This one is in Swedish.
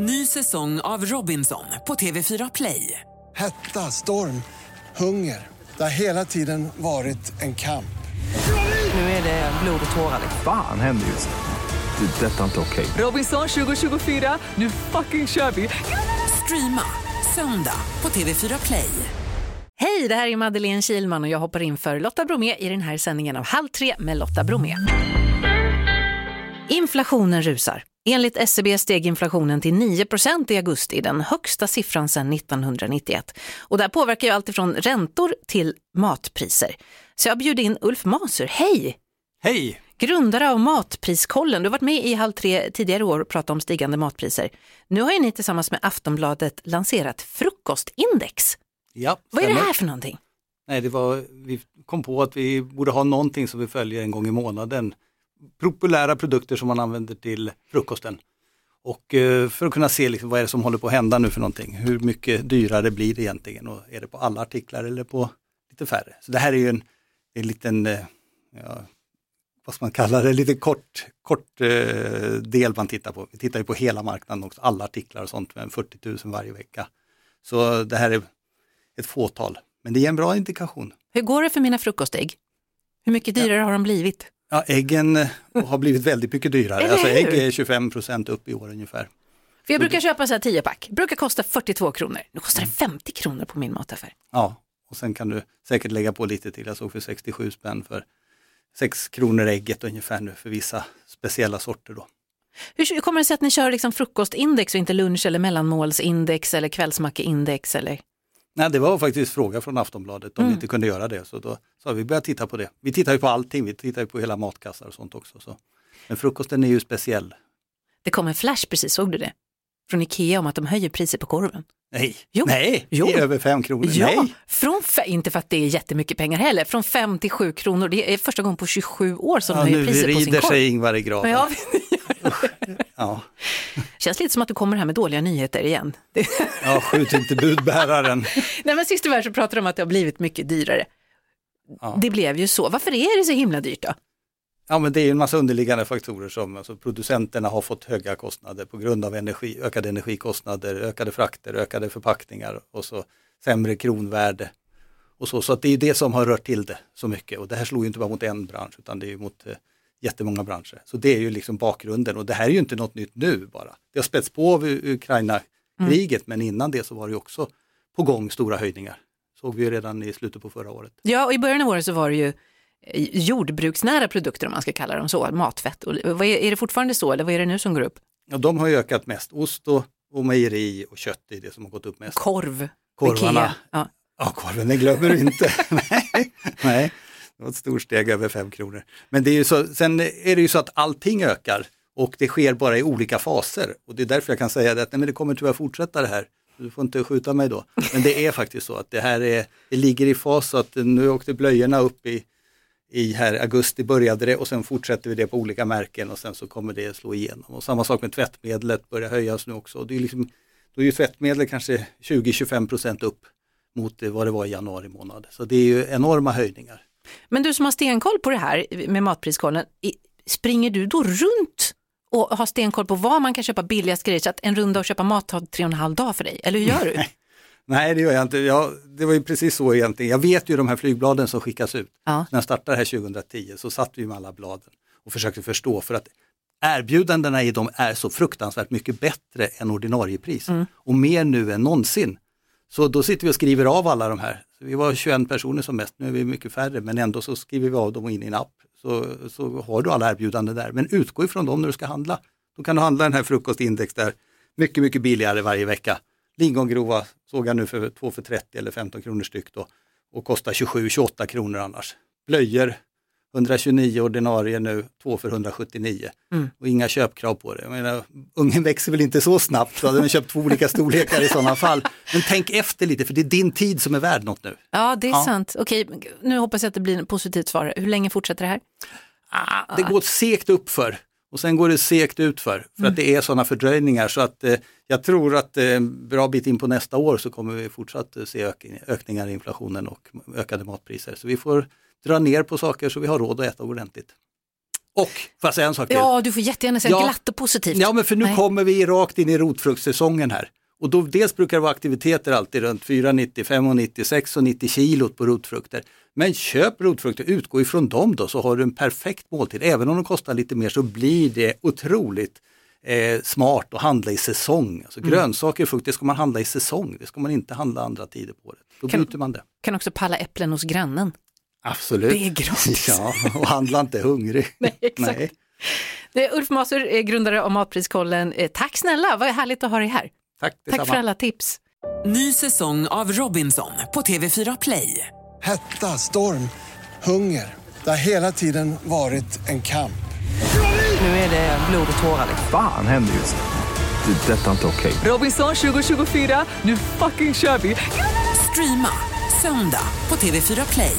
Ny säsong av Robinson på TV4 Play. Hetta, storm, hunger. Det har hela tiden varit en kamp. Nu är det blod och tårar. Fan händer just nu. Det. är Detta är inte okej. Robinson 2024, nu fucking kör vi! Streama söndag på TV4 Play. Hej, det här är Madeleine Kilman och jag hoppar in för Lotta Bromé i den här sändningen av Halv tre med Lotta Bromé. Inflationen rusar. Enligt SCB steg inflationen till 9% i augusti, den högsta siffran sedan 1991. Och det här påverkar ju allt ifrån räntor till matpriser. Så jag bjuder in Ulf Maser. Hej! Hej! Grundare av Matpriskollen. Du har varit med i Halv tre tidigare år och pratat om stigande matpriser. Nu har ju ni tillsammans med Aftonbladet lanserat frukostindex. Ja, Vad är det här för någonting? Nej, det var, vi kom på att vi borde ha någonting som vi följer en gång i månaden. Populära produkter som man använder till frukosten. Och eh, för att kunna se liksom, vad är det som håller på att hända nu för någonting. Hur mycket dyrare blir det egentligen och är det på alla artiklar eller på lite färre. Så det här är ju en, en liten, eh, ja, vad ska man kalla det, lite kort, kort eh, del man tittar på. Vi tittar ju på hela marknaden också, alla artiklar och sånt med 40 000 varje vecka. Så det här är ett fåtal, men det är en bra indikation. Hur går det för mina frukostägg? Hur mycket dyrare har de blivit? Ja, äggen eh, har blivit väldigt mycket dyrare. Alltså ägg är 25% upp i år ungefär. För jag brukar köpa så här 10 pack, brukar kosta 42 kronor. Nu kostar Mm. det 50 kronor på min mataffär. Ja, och sen kan du säkert lägga på lite till. Jag såg för 67 spänn för 6 kronor ägget ungefär nu för vissa speciella sorter då. Hur kommer det sig att ni kör liksom frukostindex och inte lunch eller mellanmålsindex eller kvällsmackeindex? Eller? Nej, det var faktiskt fråga från Aftonbladet om Mm. vi inte kunde göra det. Så då sa vi börja titta på det. Vi tittar ju på allting, vi tittar ju på hela matkassar och sånt också. Så. Men frukosten är ju speciell. Det kom en flash precis, såg du det? Från Ikea om att de höjer priset på korven. Nej, Jo. nej, Jo. det är över 5 kronor. Ja, Nej. från inte för att det är jättemycket pengar heller, från 5 till 7 kronor. Det är första gången på 27 år som Ja, de höjer nu priset på sin rider korv. sig Ingvar i graven. Ja, Ja. Känns lite som att du kommer här med dåliga nyheter igen. Ja, skjut inte budbäraren. Nej, men sist och väl så pratade de om att det har blivit mycket dyrare. Ja. Det blev ju så. Varför är det så himla dyrt då? Ja, men det är ju en massa underliggande faktorer som alltså, producenterna har fått höga kostnader på grund av energi, ökade energikostnader, ökade frakter, ökade förpackningar och så sämre kronvärde. Och så, så att det är det som har rört till det så mycket och det här slår ju inte bara mot en bransch utan det är ju mot eh, jättemånga branscher. Så det är ju liksom bakgrunden och det här är ju inte något nytt nu bara. Det har spätts på av Ukraina-kriget men innan det så var det ju också på gång stora höjningar. Såg vi ju redan i slutet på förra året. Ja, och i början av året så var det ju eh, jordbruksnära produkter om man ska kalla dem så, matfett. Och, vad är, det fortfarande så eller vad är det nu som går upp? Ja, de har ju ökat mest. Ost och, och mejeri och kött är det som har gått upp mest. Korv, Korvarna. Ikea. Ja. Ja, korven, den glömmer du inte. nej, nej, det var ett stort steg över 5 kronor. Men det är ju så, sen är det ju så att allting ökar och det sker bara i olika faser. Och det är därför jag kan säga det att nej, men det kommer tyvärr fortsätta det här. Du får inte skjuta mig då. Men det är faktiskt så att det här är, det ligger i fas så att nu åkte blöjorna upp i, i här augusti började det och sen fortsätter vi det på olika märken och sen så kommer det slå igenom. Och samma sak med tvättmedlet börjar höjas nu också. Och det är liksom, då är ju tvättmedlet kanske 20-25 procent upp mot vad det var i januari månad. Så det är ju enorma höjningar. Men du som har stenkoll på det här med matpriskollen, springer du då runt och har stenkoll på var man kan köpa billigast grejer så att en runda och köpa mat tar tre och en halv dag för dig? Eller hur gör du? Nej, det gör jag inte. Jag, det var ju precis så egentligen. Jag vet ju de här flygbladen som skickas ut. Ja. När jag startade här 2010 så satt vi med alla bladen och försökte förstå för att erbjudandena i dem är så fruktansvärt mycket bättre än ordinarie pris och mer nu än någonsin. Så då sitter vi och skriver av alla de här. Vi var 21 personer som mest, nu är vi mycket färre men ändå så skriver vi av dem in i en app. Så, så har du alla erbjudanden där. Men utgå ifrån dem när du ska handla. Då kan du handla den här frukostindex där mycket, mycket billigare varje vecka. Lingongrova såg jag nu för 2 för 30 eller 15 kronor styck då och kostar 27-28 kronor annars. Blöjor 129 ordinarie nu, 2 för 179 och inga köpkrav på det. Jag menar, ungen växer väl inte så snabbt så hade den köpt två olika storlekar i sådana fall. Men tänk efter lite för det är din tid som är värd något nu. Ja, det är Ja. sant. Okej, nu hoppas jag att det blir ett positivt svar. Hur länge fortsätter det här? Ah, det går segt uppför och sen går det segt utför för att det är sådana fördröjningar så att eh, jag tror att eh, bra bit in på nästa år så kommer vi fortsatt eh, se ök ökningar i inflationen och ökade matpriser. Så vi får dra ner på saker så vi har råd att äta ordentligt. Och, får jag säga en sak till? Ja, du får jättegärna säga Ja. glatt och positivt. Ja, men för nu Nej. kommer vi rakt in i rotfruktssäsongen här. Och då dels brukar det vara aktiviteter alltid runt 4,90, 5,90, 6,90 kilot på rotfrukter. Men köp rotfrukter, utgå ifrån dem då så har du en perfekt måltid. Även om de kostar lite mer så blir det otroligt eh, smart att handla i säsong. Alltså, Mm. Grönsaker och frukt, det ska man handla i säsong. Det ska man inte handla andra tider på året. Då Kan- byter man det. Kan också palla äpplen hos grannen. Absolut. Det är gratis. Ja, och handla inte hungrig. Nej, exakt. Nej. Det är Ulf Maser, är grundare av Matpriskollen. Eh, Tack snälla, vad härligt att ha dig här. Tack Tack för alla tips. Ny säsong av Robinson på TV4 Play. Hetta, storm, hunger. Det har hela tiden varit en kamp. Nu är det blod och tårar. Fan händer just nu. Det. är Detta är inte okej. Robinson 2024, nu fucking kör vi! Streama söndag på TV4 Play.